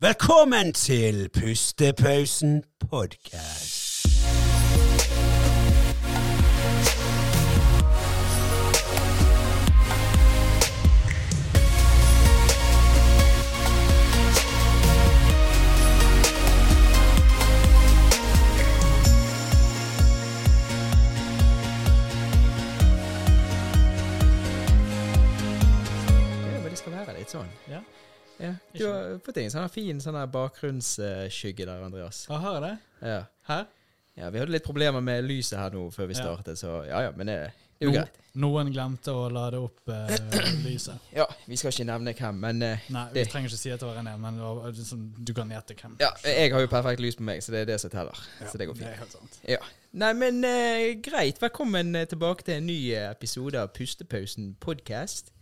Velkommen til Pustepausen podkast. Det skal være litt sånn. Ja. Ja. Du har fått en sånn fin sånn bakgrunnsskygge der, Andreas. Ah, har jeg det? Ja. Her? ja, vi hadde litt problemer med lyset her nå før vi startet, så ja ja, men det, det er jo No- greit. Noen glemte å lade opp uh, lyset. Ja, vi skal ikke nevne hvem, men uh, Nei, vi Det- trenger ikke si at det var en, men det var, liksom, du kan gjette hvem. ja, jeg har jo perfekt lys på meg, så det er det som teller. Ja, Så det går Det er helt sant. Ja. Nei, men uh, greit. Velkommen eh, tilbake til en ny eh, episode av Pustepausen podcast.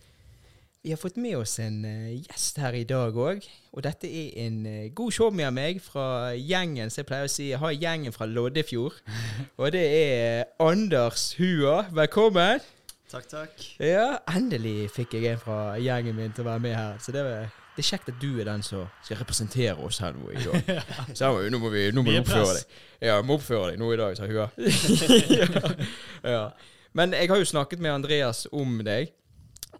Vi har fått med oss en eh, gjest her i dag òg. Og dette er en eh, god showmy av meg fra gjengen som jeg pleier å si jeg har gjengen fra Loddefjord. Og det er Anders Hua. Velkommen. Takk, takk. Ja, endelig fikk jeg en fra gjengen min til å være med her. Så det, var, det er kjekt at du er den som skal representere oss her nå i dag. Så her nå må vi nå må Vi oppføre deg. Ja, må oppføre deg nå i dag, sa Hua. ja. ja. Men jeg har jo snakket med Andreas om deg,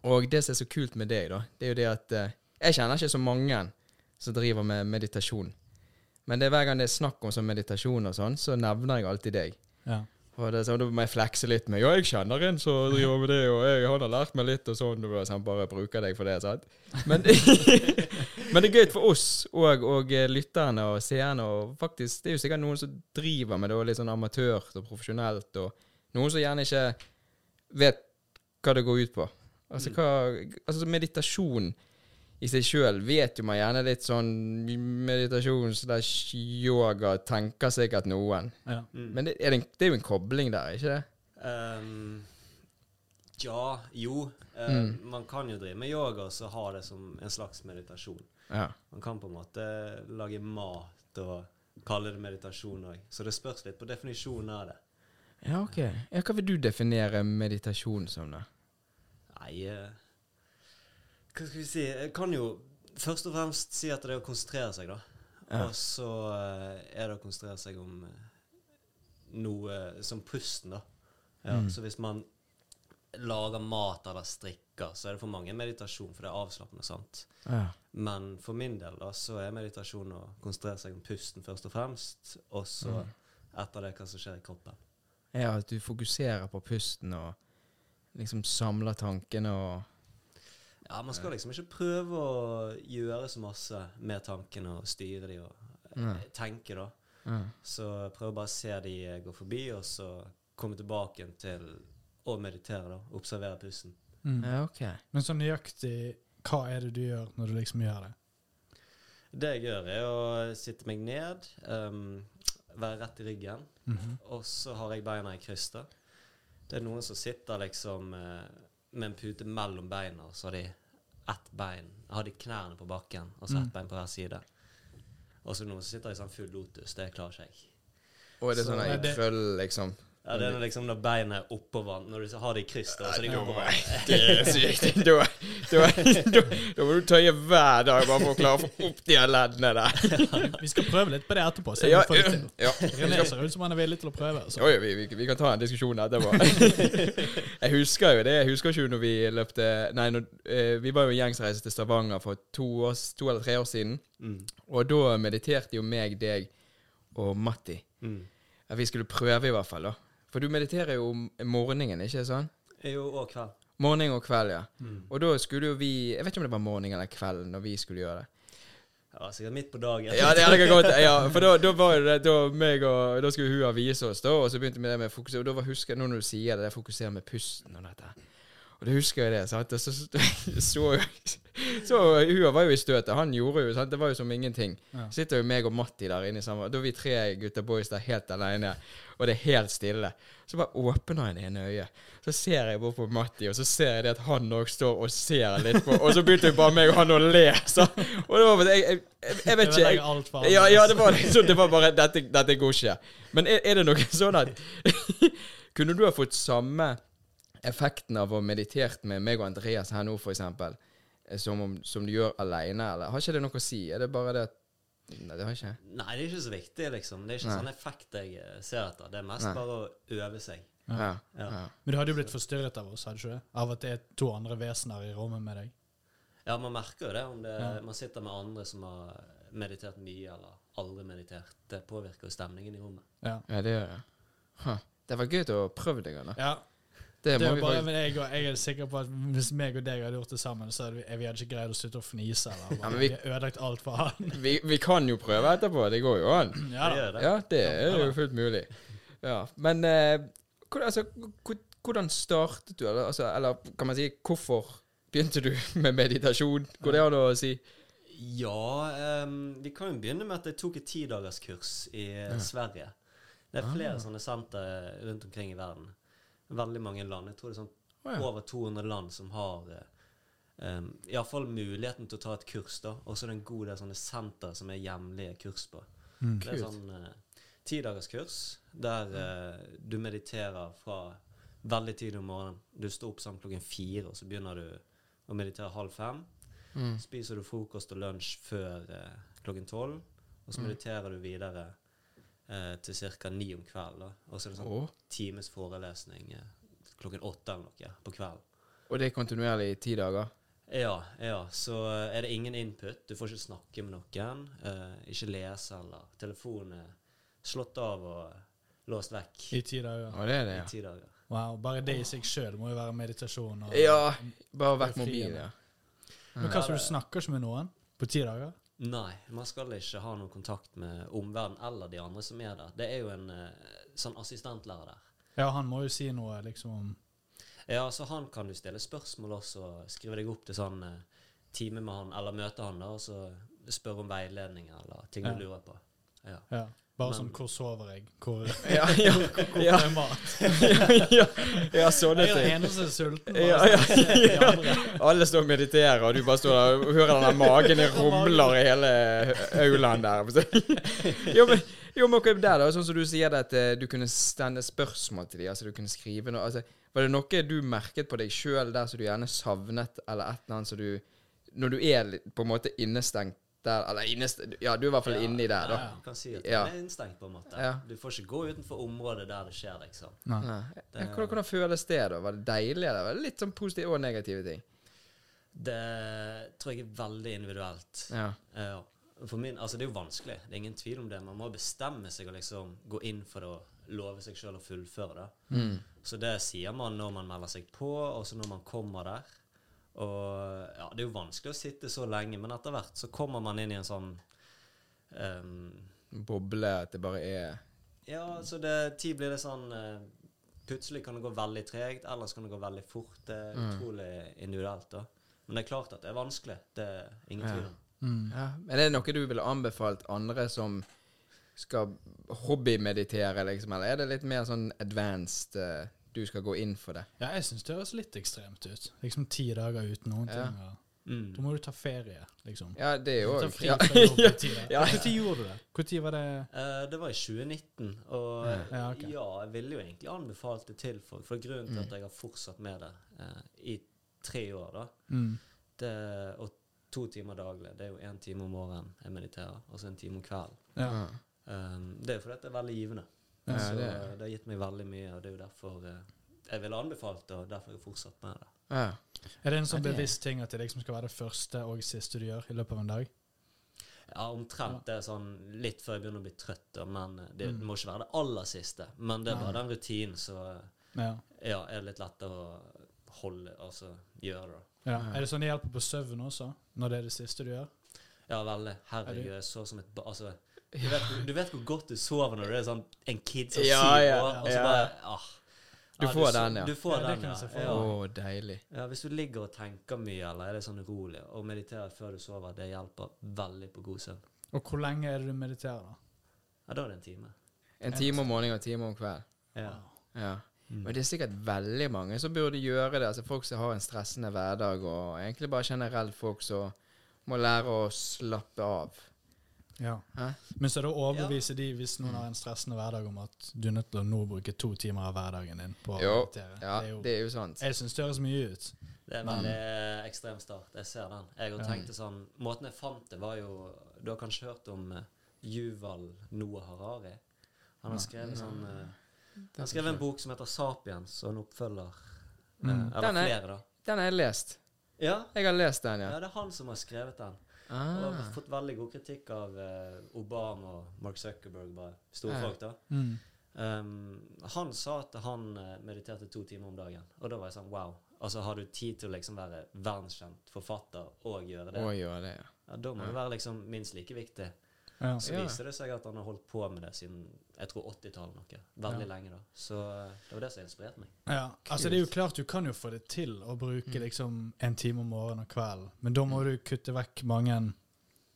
og det som er så kult med deg, da, det er jo det at eh, jeg kjenner ikke så mange som driver med meditasjon. Men det er hver gang det er snakk om sånn meditasjon og sånn, så nevner jeg alltid deg. Ja. Og det, er sånn, Da må jeg flekse litt med Ja, jeg kjenner en som driver med det, og jeg, han har lært meg litt, og sånn. Og sånn bare bruker deg for det, sant? Men, men det er gøy for oss og, og eh, lytterne og seerne. Og faktisk, det er jo sikkert noen som driver med det, og litt sånn amatørt og profesjonelt. Og noen som gjerne ikke vet hva det går ut på. Altså, hva, altså meditasjon i seg sjøl vet jo man gjerne litt sånn meditasjon slash yoga, tenker sikkert noen. Ja. Mm. Men det er, det, det er jo en kobling der, ikke det? Um, ja, jo. Um, Mm. Man kan jo drive med yoga og så ha det som en slags meditasjon. Ja. Man kan på en måte lage mat og kalle det meditasjon òg. Så det spørs litt på definisjonen av det. Ja, ok. Ja, hva vil du definere meditasjon som, da? Nei Hva skal vi si? Jeg kan jo først og fremst si at det er å konsentrere seg, da. Ja. Og så eh, er det å konsentrere seg om eh, noe som pusten, da. Ja, Mm. Så hvis man lager mat eller strikker, så er det for mange meditasjon, for det er avslappende. sant? Ja. Men for min del da, så er meditasjon å konsentrere seg om pusten først og fremst, og så Mm. etter det hva som skjer i kroppen. ja, at du fokuserer på pusten og liksom samler tankene og Ja, Man skal liksom ikke prøve å gjøre så masse med tankene og styre de og eh, Nei. tenke, da. Nei. Så prøv bare å se de gå forbi, og så komme tilbake igjen til å meditere, da. Observere pusten. Mm. ja, ok. Men så nøyaktig, hva er det du gjør når du liksom gjør det? Det jeg gjør, er å sitte meg ned, um, være rett i ryggen, Mhm. og så har jeg beina i kryss. da. Det er noen som sitter liksom eh, med en pute mellom beina, og så har de ett bein Har de knærne på bakken, og så ett Mm. bein på hver side. Og så er det noen som sitter i sånn full lotus. Det klarer ikke jeg. Og er det Så- sånn at ei krøll, liksom? Ja, Det er liksom når beina er oppover Når du har det i kryss, da, så de går på vann. Det er sykt. Da, da, da, da må du tøye hver dag bare for å klare å få opp de leddene der. Vi skal prøve litt på det etterpå. Se om Ja, vi får det til. ja. René ser ut som han er villig til å prøve. jo, Oi, vi, vi, vi kan ta en diskusjon etterpå. jeg husker jo det. Jeg husker ikke når vi løpte Nei, når, eh, vi var jo en gjengsreise til Stavanger for to, år, to eller tre år siden. Mm. Og da mediterte jo meg, deg og Matti. Mm. At vi skulle prøve, i hvert fall. da For du mediterer jo om morgenen, ikke sånn? Jo, og kveld. Morgen og kveld, ja. Mm. Og da skulle jo vi Jeg vet ikke om det var morgen eller kveld når vi skulle gjøre det. Ja, sikkert midt på dagen. Ja, det hadde godt Ja, for da, da var det Da meg og Da skulle hun vise oss, da, og så begynte vi det med fokusere. Og da var husker jeg nå når du sier det, det fokuserer med pusten og dette. Og det husker jeg det. sant? Og så så, så, Hun var jo i støtet. Han gjorde jo sant? Det var jo som ingenting. Ja. Sitter jo meg og Matti der inne sammen. Da er vi tre gutter boys der helt alene, og det er helt stille. Så bare åpner jeg det ene øyet. Så ser jeg bort på Matti, og så ser jeg det at han òg står og ser litt på. Og så begynte jo bare meg og han å le. Så, og det var bare, jeg, jeg, jeg, jeg vet ikke jeg, ja, ja, det var liksom Det var bare Dette, dette går ikke. Men er, er det noe sånn at Kunne du ha fått samme effekten av å ha meditert med meg og Andreas her nå, eksempel, eh, som, om, som du gjør aleine, eller har ikke det noe å si? Er det bare det at Nei, det har ikke. Nei, det er ikke så viktig, liksom. Det er ikke Nei. sånn effekt jeg eh, ser etter. Det er mest Nei. bare å øve seg. Ja. Ja. Ja. Men du hadde jo blitt forstyrret av oss, hadde du ikke det? Av at det er to andre vesener i rommet med deg. Ja, man merker jo det om det, Ja. man sitter med andre som har meditert mye eller aldri meditert. Det påvirker jo stemningen i rommet. Ja. ja, det gjør det. Huh. Det var gøy å prøve det. Anna. ja. Det, Det må vi bare, men jeg, jeg er sikker på at hvis meg og deg hadde gjort det sammen, så hadde vi, vi hadde ikke greid å slutte å fnise. Eller, bare, Ja, vi vi- har ødelagt alt for han. vi, vi kan jo prøve etterpå. Det går jo an. Ja, Det det. Ja, det er jo fullt mulig. Ja, Men eh, hvordan, altså, hvordan startet du? Eller, altså, eller kan man si hvorfor begynte du med meditasjon? Går det an å si? Ja, um, vi kan jo begynne med at jeg tok et tidagerskurs i Sverige. Det er flere sånne sentre rundt omkring i verden. Veldig mange land. Jeg tror det er sånn oh, ja. over 200 land som har uh, um, iallfall muligheten til å ta et kurs. da. Og så er det en god del sånne senter som er hjemlige kurs på. Mm. Det er sånn uh, tidagerskurs der eh, du mediterer fra veldig tidlig om morgenen. Du står opp sånn klokken fire, og så begynner du å meditere halv fem. Mm. Spiser du frokost og lunsj før eh, klokken tolv, og så Mm. mediterer du videre eh, til ca. ni om kvelden. Og så er det sånn oh. times forelesning eh, klokken åtte eller noe på kvelden. og det er kontinuerlig i ti dager? Ja, ja. Så eh, er det ingen input. Du får ikke snakke med noen. eh, ikke lese eller Telefonen er slått av og låst vekk I ti dager. Og det er det, i ti dager. Wow, bare det i seg sjøl må jo være meditasjon. Og, Ja, bare vekk mobilen, ja. Men hva så du snakker ikke med noen på ti dager? Nei, man skal ikke ha noen kontakt med omverdenen eller de andre som er der. Det er jo en eh, sånn assistentlærer der. Ja, han må jo si noe liksom om Ja, så han kan du stille spørsmål også, skrive deg opp til sånn eh, time med han, eller møte han, da, og så spørre om veiledning eller ting Ja. du lurer på. Ja. ja, Bare Men- sånn 'Hvor sover jeg?' Hvor, Ja, ja, hvor ja, jeg mat? ja, ja, sånne Jeg er den eneste sulten. bare Ja, sånn, ja, ja. Alle står og mediterer, og du bare står der og hører den der magen rumler i hele aulaen der. Jo, men, jo, men ok, der da, sånn som du sier det at eh, du kunne stende spørsmål til dem, altså du kunne skrive noe. Altså, var det noe du merket på deg sjøl der som du gjerne savnet, eller et eller annet som du Når du er på en måte innestengt der, eller innestengt Ja, du er i hvert fall inni der, da. Ja. Du kan si at Ja. den er innstengt, på en måte. Ja. Du får ikke gå utenfor området der det skjer, liksom. Nei. Nei. Det- hvordan, hvordan føles det, da? Var det deilig, eller var det litt sånn positive og negative ting? Det tror jeg er veldig individuelt. Ja. Ja. For min, altså Det er jo vanskelig, det er ingen tvil om det. Man må bestemme seg og liksom gå inn for å love seg sjøl å fullføre det. Mm. Så det sier man når man melder seg på, og så når man kommer der. Og ja, Det er jo vanskelig å sitte så lenge, men etter hvert så kommer man inn i en sånn um, Boble, at det bare er Ja, så det, tid blir det sånn uh, Plutselig kan det gå veldig tregt, ellers kan det gå veldig fort. Det er Mm. utrolig individuelt. da. Men det er klart at det er vanskelig. Det er ingen tvil om. Mm. Ja, men er det noe du ville anbefalt andre som skal hobbymeditere, liksom, eller er det litt mer sånn advanced eh, du skal gå inn for det? Ja, jeg syns det høres litt ekstremt ut. Liksom ti dager uten noen Ja. ting. og- Mm. Da må du ta ferie, liksom. Ja, det er jo ja. Ja. Når gjorde du det? Når var det uh, det var i 2019, og Ja. Ja, ok. ja, jeg ville jo egentlig anbefalt det til folk. For grunnen til at jeg har fortsatt med det uh, i tre år, da, mm. det, og to timer daglig, det er jo én time om morgenen jeg mediterer, og så en time om kvelden. Um, det er jo fordi det er veldig givende. Ja, så det det, har gitt meg veldig mye, og det er jo derfor eh, jeg ville anbefalt det, og derfor har jeg fortsatt med det. Ja. Er det en sånn bevisst ting at det liksom skal være det første og siste du gjør i løpet av en dag? Ja, omtrent det er sånn litt før jeg begynner å bli trøtt, da, men eh, det, Mm. må ikke være det aller siste. Men det er bare den rutinen, så Ja. ja, er det litt lettere å holde, altså gjøre det. ja. Er det sånn det hjelper på søvn også, når det er det siste du gjør? Ja, veldig. Er Herregud, jeg så som et ba... Altså, du vet, du vet hvor godt du sover når det er sånn en kid som Ja, sier ja, og så ja. bare ah. Du Ja, får so- den, ja. Du får Ja, den, ja. Å. Å, deilig. Ja, hvis du ligger og tenker mye, eller er det sånn urolig, og mediterer før du sover, det hjelper veldig på god søvn. Og hvor lenge er det du mediterer, da? Ja, da er det en time. En time om morgenen og en time om kveld. Ja. Ja. Mm. Men det er sikkert veldig mange som burde gjøre det. Altså Folk som har en stressende hverdag, og egentlig bare generelt folk som må lære å slappe av. Ja. Men så å overbevise de, hvis noen har en stressende hverdag, om at du er nødt til å nå bruke to timer av hverdagen din på å meditere. Ja, det er jo, det er jo sant. jeg syns det høres mye ut. Det er en veldig ekstrem start. Jeg ser den. Jeg har tenkt tenkte sånn Måten jeg fant det, var jo Du har kanskje hørt om Juval Yuval Noah Harari? Han har skrevet sånn eh, Han skrev en bok som heter 'Sapiens', og en oppfølger. eh, Mm. eller Den er- flere, da. Den har jeg lest. Ja, Jeg har lest den, ja, ja. det er han som har skrevet den. Og Ah. har fått veldig god kritikk av eh, Obama og Mark Zuckerberg, bare store folk, da. Mm. Um, han sa at han eh, mediterte to timer om dagen. Og da var jeg sånn wow. Altså Har du tid til å liksom være verdenskjent forfatter og gjøre det, Og gjøre det, ja. ja, da må du være liksom minst like viktig. Ja. Så viser det seg at han har holdt på med det siden jeg tror 80-tallet noe. Veldig Ja. lenge, da. Så det var det som inspirerte meg. Ja, altså det er jo klart du kan jo få det til å bruke liksom en time om morgenen og kvelden, men da må du kutte vekk mange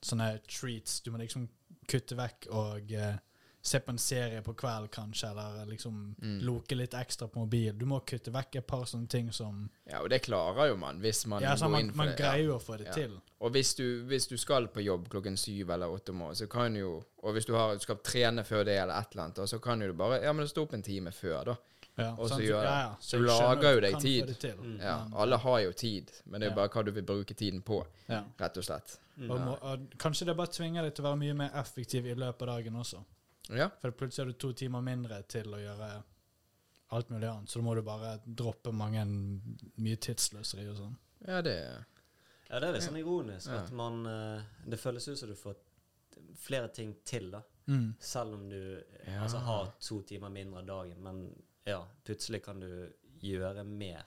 sånne treats. Du må liksom kutte vekk og eh, se på en serie på kveld kanskje, eller liksom Mm. loke litt ekstra på mobil. Du må kutte vekk et par sånne ting som Ja, og det klarer jo man hvis man Ja, går man, inn for man det. greier ja. jo å få det Ja. til. Og hvis du, hvis du skal på jobb klokken syv eller åtte om morgenen, så kan jo Og hvis du, har, du skal trene før det eller et eller annet, så kan jo du bare Ja, men stå opp en time før, da. Ja, Og så sant? gjør det. Ja, ja. Så du lager jo deg tid. til. Mm. Ja, alle har jo tid, men det er jo Ja. bare hva du vil bruke tiden på, Ja. rett og slett. Mm. Og, må, og kanskje det bare tvinger deg til å være mye mer effektiv i løpet av dagen også. Ja. For plutselig har du to timer mindre til å gjøre alt mulig annet. Så da må du bare droppe mange mye tidsløseri og sånn. Ja, det Ja, det er litt sånn ironisk Ja. at man eh, Det føles ut som du får flere ting til, da. Mm. Selv om du Ja. altså, har to timer mindre av dagen. Men ja, plutselig kan du gjøre mer.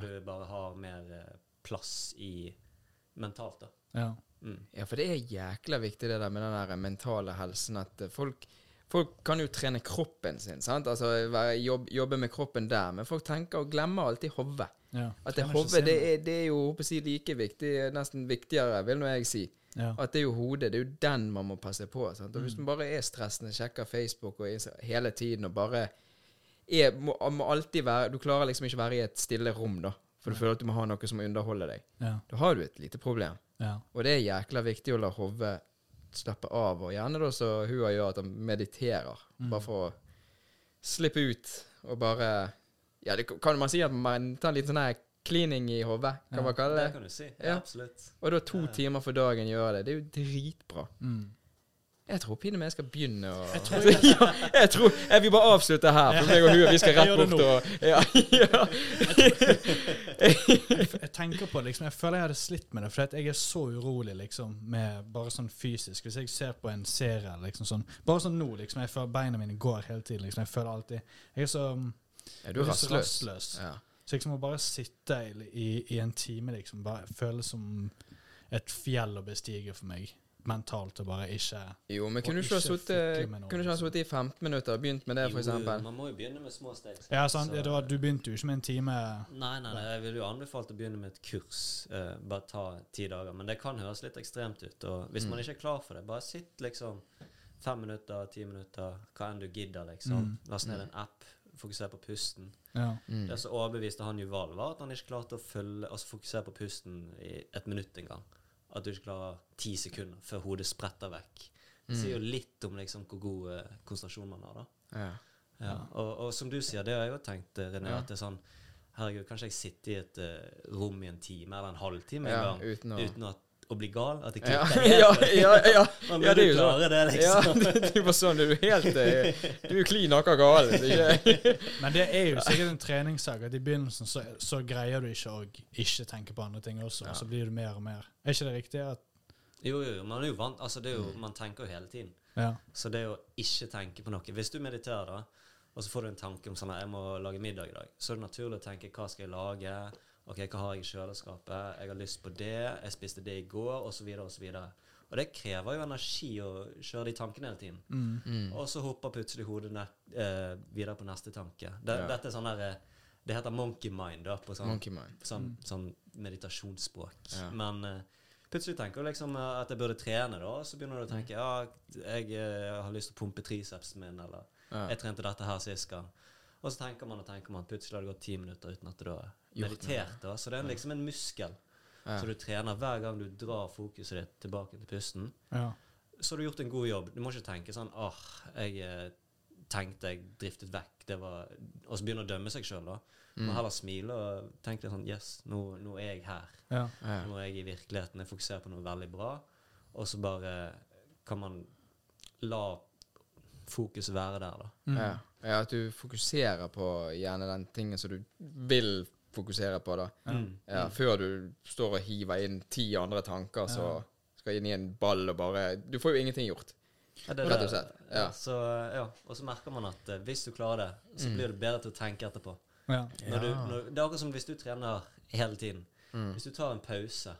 Du bare har mer eh, plass i mentalt, da. Ja. Mm. Ja, for det er jækla viktig det der med den der mentale helsen. At eh, folk, folk kan jo trene kroppen sin, sant? Altså jobb, jobbe med kroppen der. Men folk tenker og glemmer alltid hodet. ja. At det hodet, det det er jo håper jeg, like viktig, nesten viktigere, vil nå jeg si. ja. At det er jo hodet, det er jo den man må passe på. Sant? Og hvis Mm. man bare er stressende, sjekker Facebook og Insta- hele tiden og bare er, må, må alltid være Du klarer liksom ikke være i et stille rom, da. For du ja. føler at du må ha noe som underholder deg. Ja. Da har du et lite problem. Ja. Og det er jækla viktig å la hodet slappe av, og gjerne da så Hua gjør at han mediterer. Mm. Bare for å slippe ut og bare Ja, det kan man si at man tar en liten sånn her cleaning i hodet, kan Ja. man kalle Det det. kan du si. Ja, Ja. absolutt. Og da to Ja. timer for dagen gjør det. Det er jo dritbra. Mm. Jeg tror pinadø jeg skal begynne å Jeg tror ja, jeg tror Jeg vil bare avslutte her, for meg og hun vi skal rett bort og Ja. ja. Jeg, jeg tenker på det, liksom, jeg føler jeg hadde slitt med det, for jeg er så urolig liksom, med bare sånn fysisk. Hvis jeg ser på en serie, liksom sånn, bare sånn nå, liksom, jeg føler beina mine går hele tiden. liksom, Jeg føler alltid Jeg er så, ja du er jeg rastløs. rastløs. Ja. Så liksom å bare sitte i, i, i en time liksom, bare føles som et fjell å bestige for meg. Mentalt og bare ikke Jo, men kunne du ikke ha ikke sittet i 15 minutter og begynt med det, eksempel? man må jo begynne med små steg. Ja, sant, Så- det var, Du begynte jo ikke med en time Nei, nei, nei, jeg ville jo anbefalt å begynne med et kurs. Uh, bare ta ti dager. Men det kan høres litt ekstremt ut. Og hvis Mm. man ikke er klar for det, bare sitt liksom fem minutter, ti minutter, hva enn du gidder, liksom. Mm. Last ned en app, fokusere på pusten. Ja. Mm. Det som overbeviste han Juval, var at han ikke klarte å følge, altså fokusere på pusten i et minutt engang. At du ikke klarer ti sekunder før hodet spretter vekk. Det sier jo litt om liksom hvor god eh, konsentrasjon man har, da. Ja. Ja. Og, og som du sier, det har jeg jo tenkt, eh, René, at det er sånn Herregud, kanskje jeg sitter i et uh, rom i en time eller en halvtime en gang uten å uten at, å bli gal? At jeg klikker ja, helt? ja, ja, Man ja, burde det klare det, ja, liksom. det, det bare sånn, du er helt eh, Du er klin akka gal. det Men det er jo sikkert en treningssak at i begynnelsen så, så greier du ikke å ikke tenke på andre ting også, Ja. og så blir du mer og mer. Er ikke det riktig? at Jo, jo, man er jo vant Altså, det er Mm. jo Man tenker jo hele tiden. Ja. Så det å ikke tenke på noe Hvis du mediterer, da, og så får du en tanke om sånn at jeg må lage middag i dag, så er det naturlig å tenke hva skal jeg lage? Ok, hva har jeg i kjøleskapet? Jeg har lyst på det. Jeg spiste det i går, osv., osv. Og det krever jo energi å kjøre de tankene hele tiden. Mm. Mm. Og så hopper plutselig hodet nett, eh, videre på neste tanke. Det, Ja. Dette er sånn der, eh, Det heter monkey mind da, på sånn, mind. sånn, Mm. sånn meditasjonsspråk. Ja. Men eh, plutselig tenker du liksom eh, at jeg burde trene, da. Og så begynner du å tenke ja, jeg jeg har lyst til å pumpe tricepsen min, eller Ja. jeg trente dette her sist gang. Og så tenker man og tenker man, plutselig har det gått ti minutter uten at du har meditert. Da. Så det er liksom en muskel. Ja. Så du trener hver gang du drar fokuset ditt tilbake til pusten Ja. så har du gjort en god jobb. Du må ikke tenke sånn åh, jeg eh, tenkte jeg driftet vekk. Det var, og så begynne å dømme seg sjøl, da. Mm. må heller smile og tenke litt sånn Yes, nå, nå er jeg her. Ja. Ja. Nå er jeg i virkeligheten. Jeg fokuserer på noe veldig bra. og så bare kan man la fokus være der, da. Mm. Ja. ja, at du fokuserer på gjerne den tingen som du vil fokusere på, da. Mm. Ja, Før du står og hiver inn ti andre tanker så skal inn i en ball og bare Du får jo ingenting gjort. Ja, det Rett og slett, ja. Så, ja. Og så merker man at eh, hvis du klarer det, så Mm. blir du bedre til å tenke etterpå. Ja. Når du, når, det er akkurat som hvis du trener hele tiden. Mm. Hvis du tar en pause,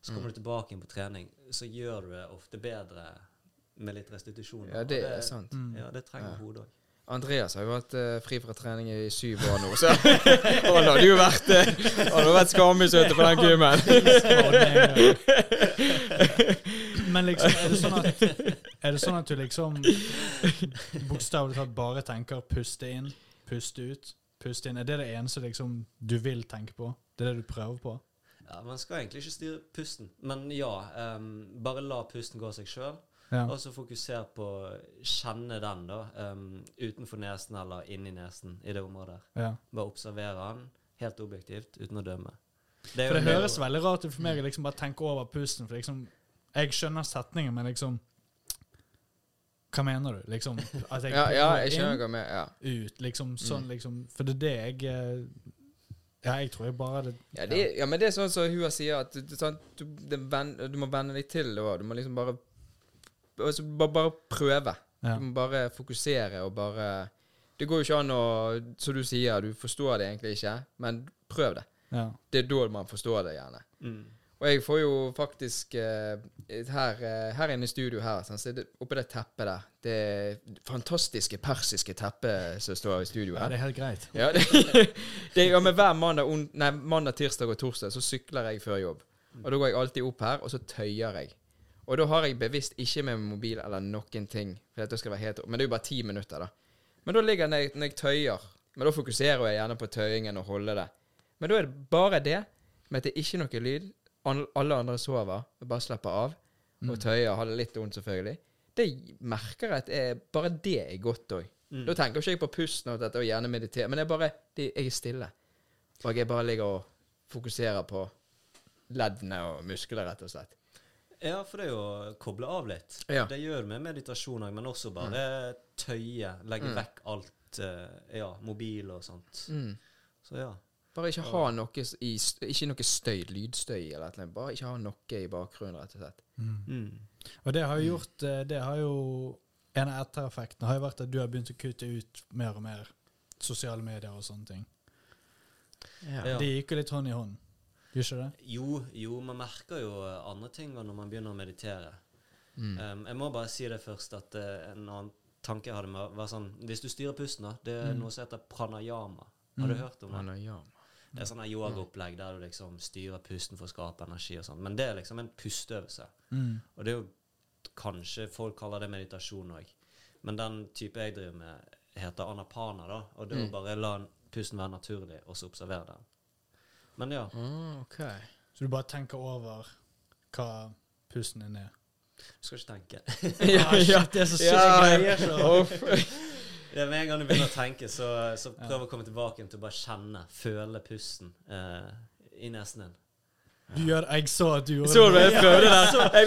så kommer du tilbake inn på trening, så gjør du det ofte bedre med litt restitusjon. Ja, det, det er sant. Mm. Ja, det trenger Ja. hodet òg. Andreas har jo vært uh, fri fra trening i syv år nå, så han hadde jo vært uh, vært skammisøte på den gymmen. Men liksom, er det sånn at Er det sånn at du liksom bokstavelig talt bare tenker puste inn, puste ut, puste inn? Er det det eneste liksom du vil tenke på? Det er det du prøver på? Ja, man skal egentlig ikke styre pusten, men ja. Um, bare la pusten gå seg sjøl. Ja. Og så fokuser på å kjenne den, da. Um, utenfor nesen eller inni nesen i det området. der. ja. Bare observere den helt objektivt, uten å dømme. Det For det høres veldig rart ut for meg å liksom bare tenke over pusten. For liksom, jeg skjønner setningen, men liksom Hva mener du? Liksom, at jeg Ja, ja, jeg skjønner hva du mener. Ja. ut, liksom sånn, Mm. liksom For det er det jeg eh, Ja, jeg tror jeg bare det Ja, det, ja, men det er sånn som Hua sier, at du, du, det du må venne deg til det. Du må liksom bare altså, bare, bare prøve. Ja. Du må bare fokusere og bare Det går jo ikke an å Som du sier, du forstår det egentlig ikke, men prøv det. Ja. Det er da man forstår det, gjerne. Mm. Og jeg får jo faktisk uh, her, uh, her inne i studio her, sånn, så det, oppe det teppet der Det fantastiske persiske teppet som står i studio ja, det er helt greit. Ja, det, det, ja, men hver mandag, on, nei, mandag, tirsdag og torsdag så sykler jeg før jobb. Og da går jeg alltid opp her, og så tøyer jeg. Og da har jeg bevisst ikke med mobil eller noen ting. For det skal være helt, men det er jo bare ti minutter, da. Men da ligger jeg når jeg, tøyer. Men da fokuserer jeg gjerne på tøyingen og holder det. Men da er det bare det, med at det ikke er noe lyd. Alle andre sover. Jeg bare slapper av. Og tøyer. Har det litt vondt, selvfølgelig. Det merker jeg at jeg, bare det er godt òg. Mm. Da tenker ikke jeg på pusten og dette og gjerne meditere, men det er bare det, jeg er stille. Og jeg bare ligger og fokuserer på leddene og muskler, rett og slett. Ja, for det er jo å koble av litt. Ja. Det gjør vi med meditasjon òg, men også bare tøye. Legge Mm. vekk alt eh, Ja, mobil og sånt. Mm. Så ja. Bare ikke ha noe i Ikke noe støy, lydstøy eller noe. Bare ikke ha noe i bakgrunnen, rett og slett. Mm. Og det har jo gjort eh, Det har jo En av ettereffektene har jo vært at du har begynt å kutte ut mer og mer sosiale medier og sånne ting. Ja. Det gikk jo litt hånd i hånd. Gjør ikke det? Jo, jo, man merker jo eh, andre ting når man begynner å meditere. Mm. Um, jeg må bare si det først, at uh, en annen tanke jeg hadde med var sånn Hvis du styrer pusten, da, det er Mm. noe som heter pranayama. Har du Mm. hørt om det? Pranayama. Det er sånn yogaopplegg der du liksom styrer pusten for å skape energi og sånn. Men det er liksom en pusteøvelse. Mm. Og det er jo kanskje folk kaller det meditasjon òg. Men den type jeg driver med, heter anapana, da. Og det er Mm. å bare la pusten være naturlig, og så observere den. Men ja. Ah, ok. Så du bare tenker over hva pusten din er. Du skal ikke tenke. ja, ja, det er så sykt Ja, greier. så- Ja, med en gang du begynner å tenke, så, så prøv å komme tilbake til å bare kjenne, føle pusten eh, i nesen din. Du gjør, jeg så at du gjorde Så det. jeg prøvde det? Jeg,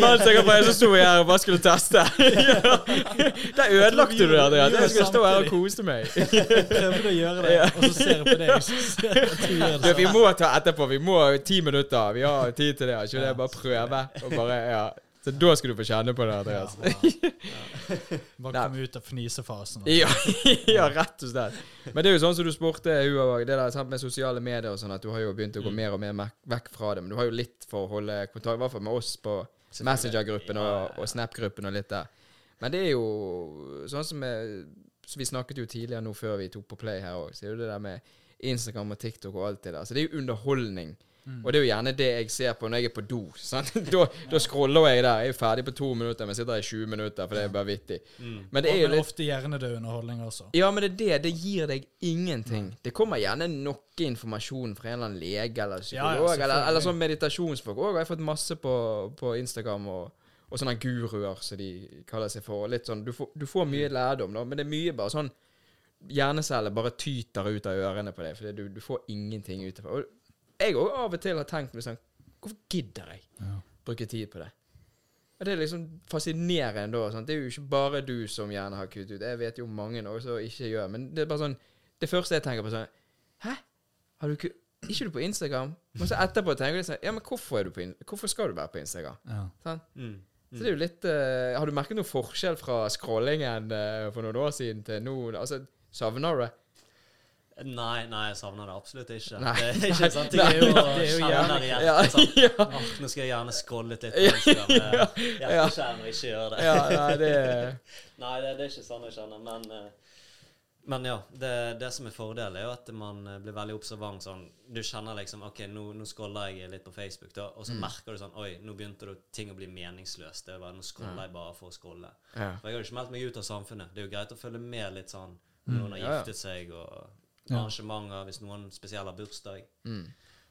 mens jeg var så sto jeg her og bare skulle teste. Der ødelagte du det, Andreas. Jeg skulle stå her og kose meg. Prøvde å gjøre det, og så ser jeg på deg. Du vi må ta etterpå. Vi må ti minutter. Vi har tid til det. Ikke det? Bare prøve. Og bare, ja. Så da skal du få kjenne på det, Andreas. Ja, ja. Bare komme ut av fnisefasen. Ja, ja, rett og slett. Men det er jo sånn som du spurte det der sant, med sosiale medier og sånn, at du har jo begynt å gå Mm. mer og mer vekk fra det. Men du har jo litt for å holde kontakt, i hvert fall med oss på Messenger-gruppen og, og Snap-gruppen og litt der. Men det er jo sånn som jeg, så Vi snakket jo tidligere nå før vi tok på play her òg, så er jo det der med Instagram og TikTok og alt det der. Så det er jo underholdning. Mm. Og det er jo gjerne det jeg ser på når jeg er på do. Sant? Da, da scroller jeg der. Jeg er ferdig på to minutter, men sitter der i 20 minutter, for det er bare vittig. Mm. Men det er jo litt ofte hjernedød underholdning også. ja, men det er det. Det gir deg ingenting. Det kommer gjerne noe informasjon fra en eller annen lege eller Ja, ja, psykolog, eller, eller sånn meditasjonsfolk. Og jeg har fått masse på, på Instagram og, og sånne guruer, som de kaller seg for. Litt sånn, du, får, du får mye lærdom, da, men det er mye bare sånn Hjerneceller bare tyter ut av ørene på deg, for du, du får ingenting ut av det. Jeg òg av og til har tenkt meg sånn Hvorfor gidder jeg Ja. bruke tid på det? Og det er liksom fascinerende da. Sant? Det er jo ikke bare du som gjerne har kuttet ut. Jeg vet jo mange også ikke gjør. Men det er bare sånn Det første jeg tenker på sånn Hæ? Har du ikke Ikke du på Instagram? Men så etterpå tenker jeg sånn Ja, men hvorfor, er du på, In- hvorfor skal du være på Instagram? Ja. Sånn? Mm. Så det er jo litt uh, Har du merket noen forskjell fra scrollingen uh, for noen år siden til nå? Altså, savner du det? Nei, nei, jeg savner det absolutt ikke. Nei. Det er ikke sant, jeg er jo kjenner i Ja, hjertet. Sånn. Åh, nå skal jeg gjerne scrolle litt på Instagram. Ja, Ja, Hjerteskjærende ikke gjøre det. ja, nei, det Nei, det, er ikke sånn jeg kjenner, men eh, Men ja, det, det som er fordelen, er jo at man eh, blir veldig observant sånn Du kjenner liksom OK, nå, nå scroller jeg litt på Facebook, da, og så Mm. merker du sånn Oi, nå begynte du, ting å bli meningsløst. Det var, nå scroller jeg bare for å scrolle. ja. For jeg har jo ikke meldt meg ut av samfunnet. Det er jo greit å følge med litt sånn når noen har Mm. Ja, ja. giftet seg, og. Arrangementer, hvis noen spesielt har bursdag. Mm.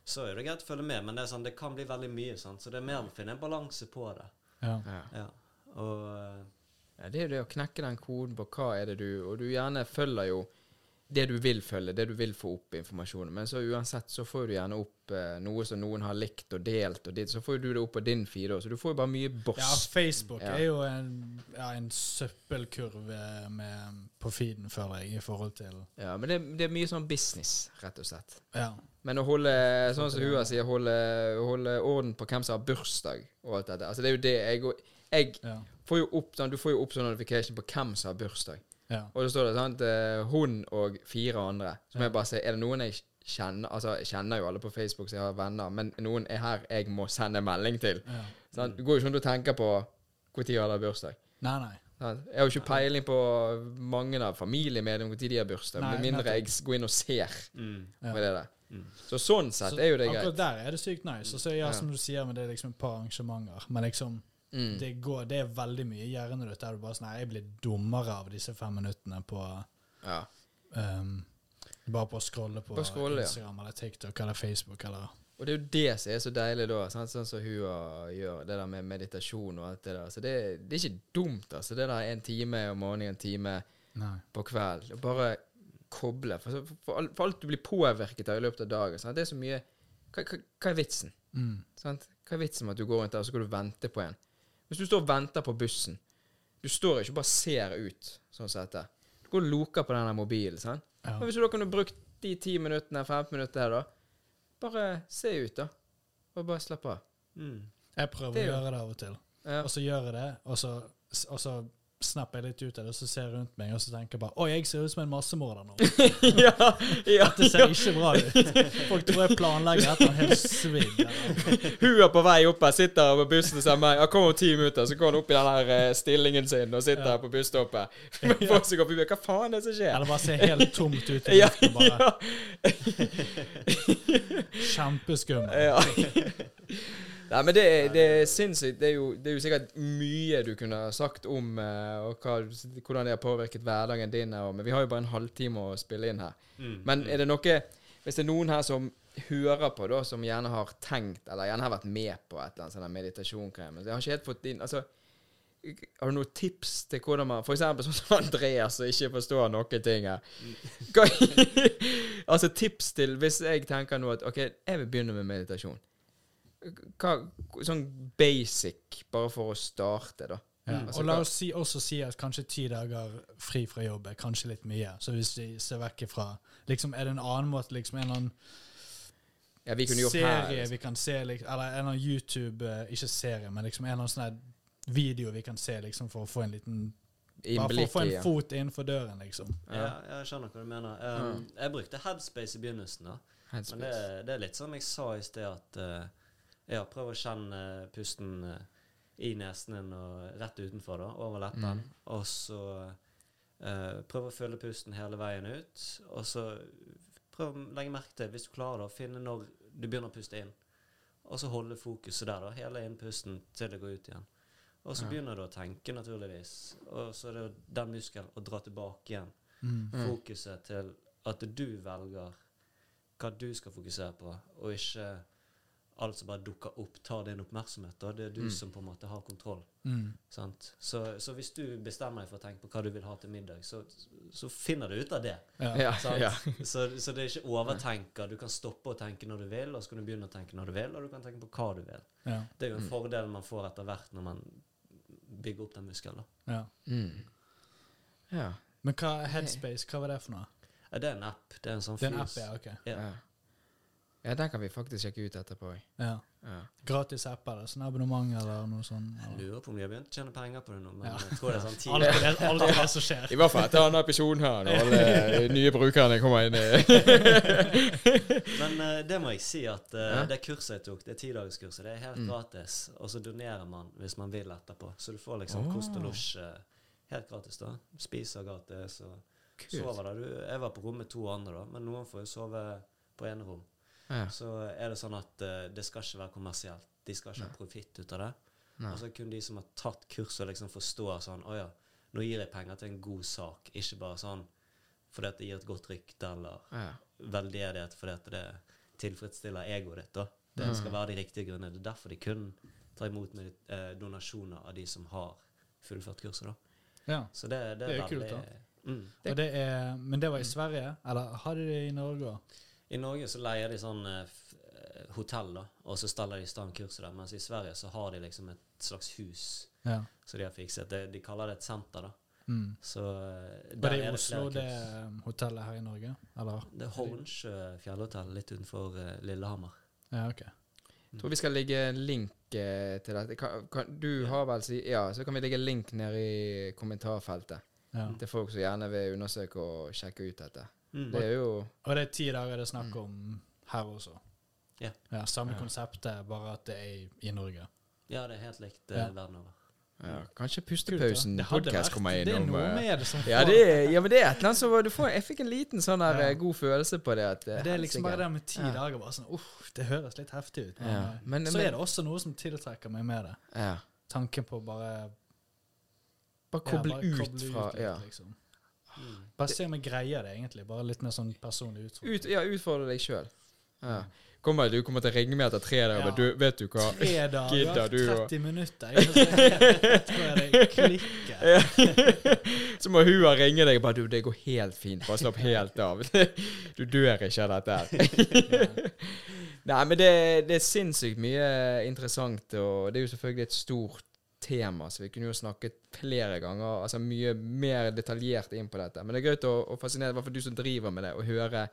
Så er det greit å følge med, men det, er sånn, det kan bli veldig mye. Sant? Så det er mer å finne en balanse på det. Ja. Ja. Ja. Og eh, Ja, det er jo det å knekke den koden på hva er det du Og du gjerne følger jo det du vil følge, det du vil få opp informasjon. Men så uansett så får du gjerne opp eh, noe som noen har likt og delt, og dit, så får du det opp på din feed òg. Så du får jo bare mye boss. ja, Facebook Ja. er jo en, ja, en søppelkurve med, på feeden, føler jeg, i forhold til Ja, men det, det er mye sånn business, rett og slett. Ja. Men å holde, sånn som Hua sier, holde, holde orden på hvem som har bursdag og alt dette. Altså det er jo det jeg Jeg Ja. får jo opp sånn, Du får jo opp sånn notification på hvem som har bursdag. Ja. Og så står det sant eh, hun og fire andre. Så må jeg bare si Er det noen jeg kjenner Altså, jeg kjenner jo alle på Facebook, så jeg har venner, men noen er her jeg må sende melding til. ja. Sant? det går jo ikke an å tenker på når de har bursdag. Nei, nei. Sant? Jeg har jo ikke peiling på mange av familiemedlemmene når de har bursdag, med mindre jeg går inn og ser mm, Ja. det der. Mm. Så sånn sett Så er jo det akkurat der er det sykt nice. Og så Ja. som du sier, men det er liksom et par arrangementer. Men liksom, Mm. det, går, det er veldig mye gjerne ditt der du bare sånn Nei, jeg blir dummere av disse fem minuttene på Ja. um, Bare på å scrolle på Bare scrolle, ja. Instagram eller TikTok eller Facebook eller Og det er jo det som er så deilig da, sant? sånn som Hua gjør, det der med meditasjon og alt det der. Så det, det er ikke dumt, altså. Det der en time om morgenen, en time Nei. på kveld. Og bare koble. For, for, alt- for alt du blir påvirket av i løpet av dagen. Sant? Det er så mye hva, hva, hva er vitsen? Mm. Sant? Hva er vitsen med at du går rundt der og så skal du vente på en? Hvis du står og venter på bussen Du står ikke og bare ser ut sånn som dette. Du går og loker på den mobilen. Sant? Ja. Men hvis du da kunne brukt de 10 minuttene, 15 minuttene her, da Bare se ut, da. Og bare slapp av. mm. Jeg prøver er å gjøre det av og til. Ja. Og så gjør jeg det, og så, og så snapper jeg litt ut av det, og så ser jeg rundt meg, og så tenker jeg bare Oi, jeg ser ut som en massemorder nå. ja, ja, Det ser ikke bra ut. Folk tror jeg planlegger et eller annet svidd. Hun er på vei opp her, sitter her på bussen og sier meg jeg kommer om ti minutter, så går han opp i den her eh, stillingen sin og sitter Ja. her på busstoppet. Folk som går forbi, Hva faen er det som skjer? Eller bare ser helt tomt ut i Ja, luften. Bare ja, Kjempeskummel. ja. Nei, men det det er sinnssykt. Det er, jo, det er jo sikkert mye du kunne sagt om eh, og hva, hvordan det har påvirket hverdagen din. Og, men vi har jo bare en halvtime å spille inn her. Mm. Men er det noe Hvis det er noen her som hører på, da, som gjerne har tenkt, eller gjerne har vært med på et eller annet sånn meditasjon-greie, jeg har ikke helt fått inn Altså, har du noen tips til hvordan man eksempel sånn som Andreas, som ikke forstår noen ting her. Hva, altså tips til Hvis jeg tenker nå at OK, jeg vil begynne med meditasjon. Hva, sånn basic, bare for å starte, da. Ja. Altså, og la oss si, også si at kanskje ti dager fri fra jobb er kanskje litt mye. Så hvis vi ser vekk ifra liksom, Er det en annen måte, liksom en eller annen Ja, vi kunne gjort serie her. Liksom. vi kan se, liksom, eller en eller annen YouTube eh, Ikke serie, men liksom en eller annen sånn video vi kan se liksom for å få en liten Bare for å få en ja. fot innenfor døren, liksom. Ja, jeg skjønner hva du mener. Um, Jeg brukte Headspace i begynnelsen, da. Men det, det er litt som jeg sa i sted, at eh, ja, prøv å kjenne pusten eh, i nesen din og rett utenfor, da, over leppen. Mm. Og så uh, prøv å følge pusten hele veien ut. Og så prøv å legge merke til, hvis du klarer det, å finne når du begynner å puste inn. Og så holde fokuset der, da, hele innpusten til det går ut igjen. Og så Ja. begynner du å tenke, naturligvis. Og så er det jo den muskelen å dra tilbake igjen Mm. Mm. fokuset til at du velger hva du skal fokusere på, og ikke alt som bare dukker opp, tar din oppmerksomhet. Da. Det er du Mm. som på en måte har kontroll. Mm. Sant? Så, så hvis du bestemmer deg for å tenke på hva du vil ha til middag, så, så finner du ut av det. Ja. Ja, ja. Så, så det er ikke overtenker. Du kan stoppe å tenke når du vil, og så kan du begynne å tenke når du vil, og du kan tenke på hva du vil. Ja. Det er jo en Mm. fordel man får etter hvert når man bygger opp den muskelen. Ja. Mm. Ja. Men hva Headspace, hva var det for noe? Det er en app. Det er en sånn Det er en app, ja. ok. Ja. Ja. Den kan vi faktisk sjekke ut etterpå. Ja. Ja. Gratis app eller sånn abonnement eller noe sånt? Jeg lurer på om de har begynt å tjene penger på det nå, men Ja. jeg tror det er sånn tid. Alltid det, aldri det som skjer. I hvert fall etter denne episoden her, når alle nye brukerne kommer inn Men uh, det må jeg si at uh, det kurset jeg tok, det tidagerskurset, det er helt Mm. gratis. Og så donerer man hvis man vil etterpå. Så du får liksom oh. kost og losj uh, helt gratis. da. Spiser gratis og Kult. sover der. Du, jeg var på rommet med to andre, da, men noen får jo sove på enerom. Ja. Så er det sånn at uh, det skal ikke være kommersielt. De skal ikke ha profitt ut av det. Nei. Og så kun de som har tatt kurset, liksom forstår sånn Å ja, nå gir jeg penger til en god sak, ikke bare sånn fordi at det gir et godt rykte, eller Ja. veldedighet fordi at det tilfredsstiller egoet ditt. da. Det skal være de riktige grunnene. Det er derfor de kun tar imot med, eh, donasjoner av de som har fullført kurset. da. Ja. Så det, det, Det er veldig, kult, da. mm. Og det er, men det var i Sverige? Eller hadde de det i Norge òg? I Norge så leier de sånn eh, eh, hotell, da, og så steller de i stand kurset der. Mens i Sverige så har de liksom et slags hus Ja. som de har fikset. De, de kaller det et senter, da. Mm. Så der er det i Oslo, flere det um, hotellet her i Norge? Eller? Det er Hornsjø fjellhotell litt utenfor eh, Lillehammer. Ja, ok. Jeg tror vi skal legge en link eh, til dette. Kan, kan, du har vel si Ja, så kan vi legge en link nede i kommentarfeltet Ja. til folk som gjerne vil undersøke og sjekke ut dette. Mm. Det er jo Og det er ti dager det er snakk om her også? Ja. Samme Ja. konseptet, bare at det er i, Norge. Ja, det er helt likt eh, Ja. verden over. ja, Kanskje Pustepausen podkast kommer kommer Det er noe om, med det som Ja, det ja, men det er et eller annet som du får, Jeg fikk en liten sånn der Ja. eh, god følelse på det. At, eh, Det er liksom bare det med ti Ja. dager. Bare sånn, uff, Det høres litt heftig ut. Men, Ja, eh, men- så men- er det også noe som tiltrekker meg med det. Ja. Tanken på bare Bare ja, bare ut koble fra ut, ja. liksom. Mm. Bare se om jeg greier det, egentlig. Bare litt mer sånn personlig utfordring. Ut, ja, utfordre deg sjøl. Ja. Kommer, du kommer til å ringe meg etter tre dager, Ja. du, vet du hva Tre dager, Gidder du har 30 minutter. Jeg, jeg tror jeg det klikker. Så må hun ringe deg bare Du, det går helt fint. Bare slapp helt av. Du dør ikke av dette her. Nei, men det, det er sinnssykt mye interessant, og det er jo selvfølgelig et stort tema, så vi kunne jo snakket flere ganger, altså mye mer detaljert inn på dette. Men det er gøy å, å fascinere, i hvert fall du som driver med det, og høre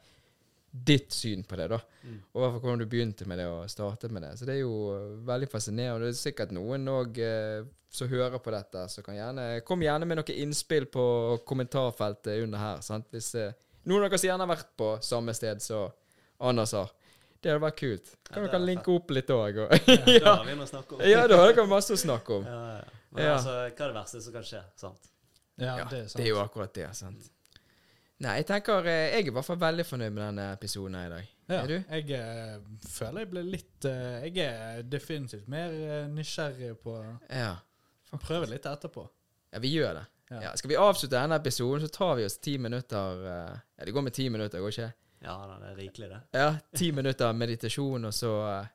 ditt syn på det, da. Mm. Og i hvert fall hvordan du begynte med det og startet med det. Så det er jo eh, veldig fascinerende. Det er sikkert noen òg eh, som hører på dette, så kan gjerne Kom gjerne med noen innspill på kommentarfeltet under her. sant? Hvis eh, noen av dere som gjerne har vært på samme sted som Anders har. Det hadde vært kult. Ja, Kan ja, dere er linke opp litt òg? Da har vi noe å snakke om. ja, da har dere masse å snakke om. Ja, ja. Men Ja. altså, hva er det verste som kan skje? sant? Ja, Ja, det er sant. Det er jo akkurat det. sant? Nei, jeg tenker eh, Jeg er i hvert fall veldig fornøyd med denne episoden her i dag. Ja, Er du? Jeg uh, føler jeg ble litt uh, Jeg er definitivt mer uh, nysgjerrig på Ja. prøve litt etterpå. Ja, vi gjør det. Ja. Ja, skal vi avslutte denne episoden, så tar vi oss ti minutter Ja, det går med ti minutter, går ikke? Ja, det er rikelig, det. Ja, ti minutter meditasjon, og så eh,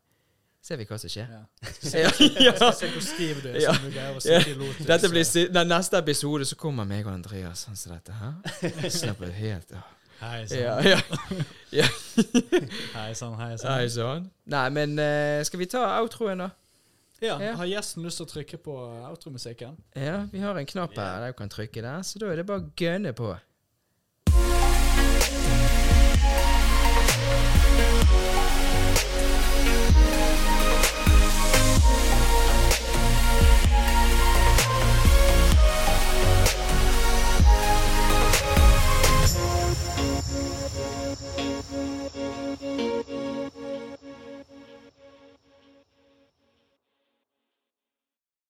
ser vi hva som skjer. Ja. Ja, ja. Se hvor stiv du er Ja. du greier å Ja. sitte i lotus. Dette blir si den neste episode, så kommer meg og Andreas sånn som dette. Hæ? Slapper helt av. Hei sann, Ja, ja. hei sann. Hei sann. Nei, men uh, skal vi ta outroen, da? Ja, Ja. har gjesten lyst til å trykke på outromusikken? Ja, vi har en knapp her der du kan trykke der, så da er det bare å gønne på.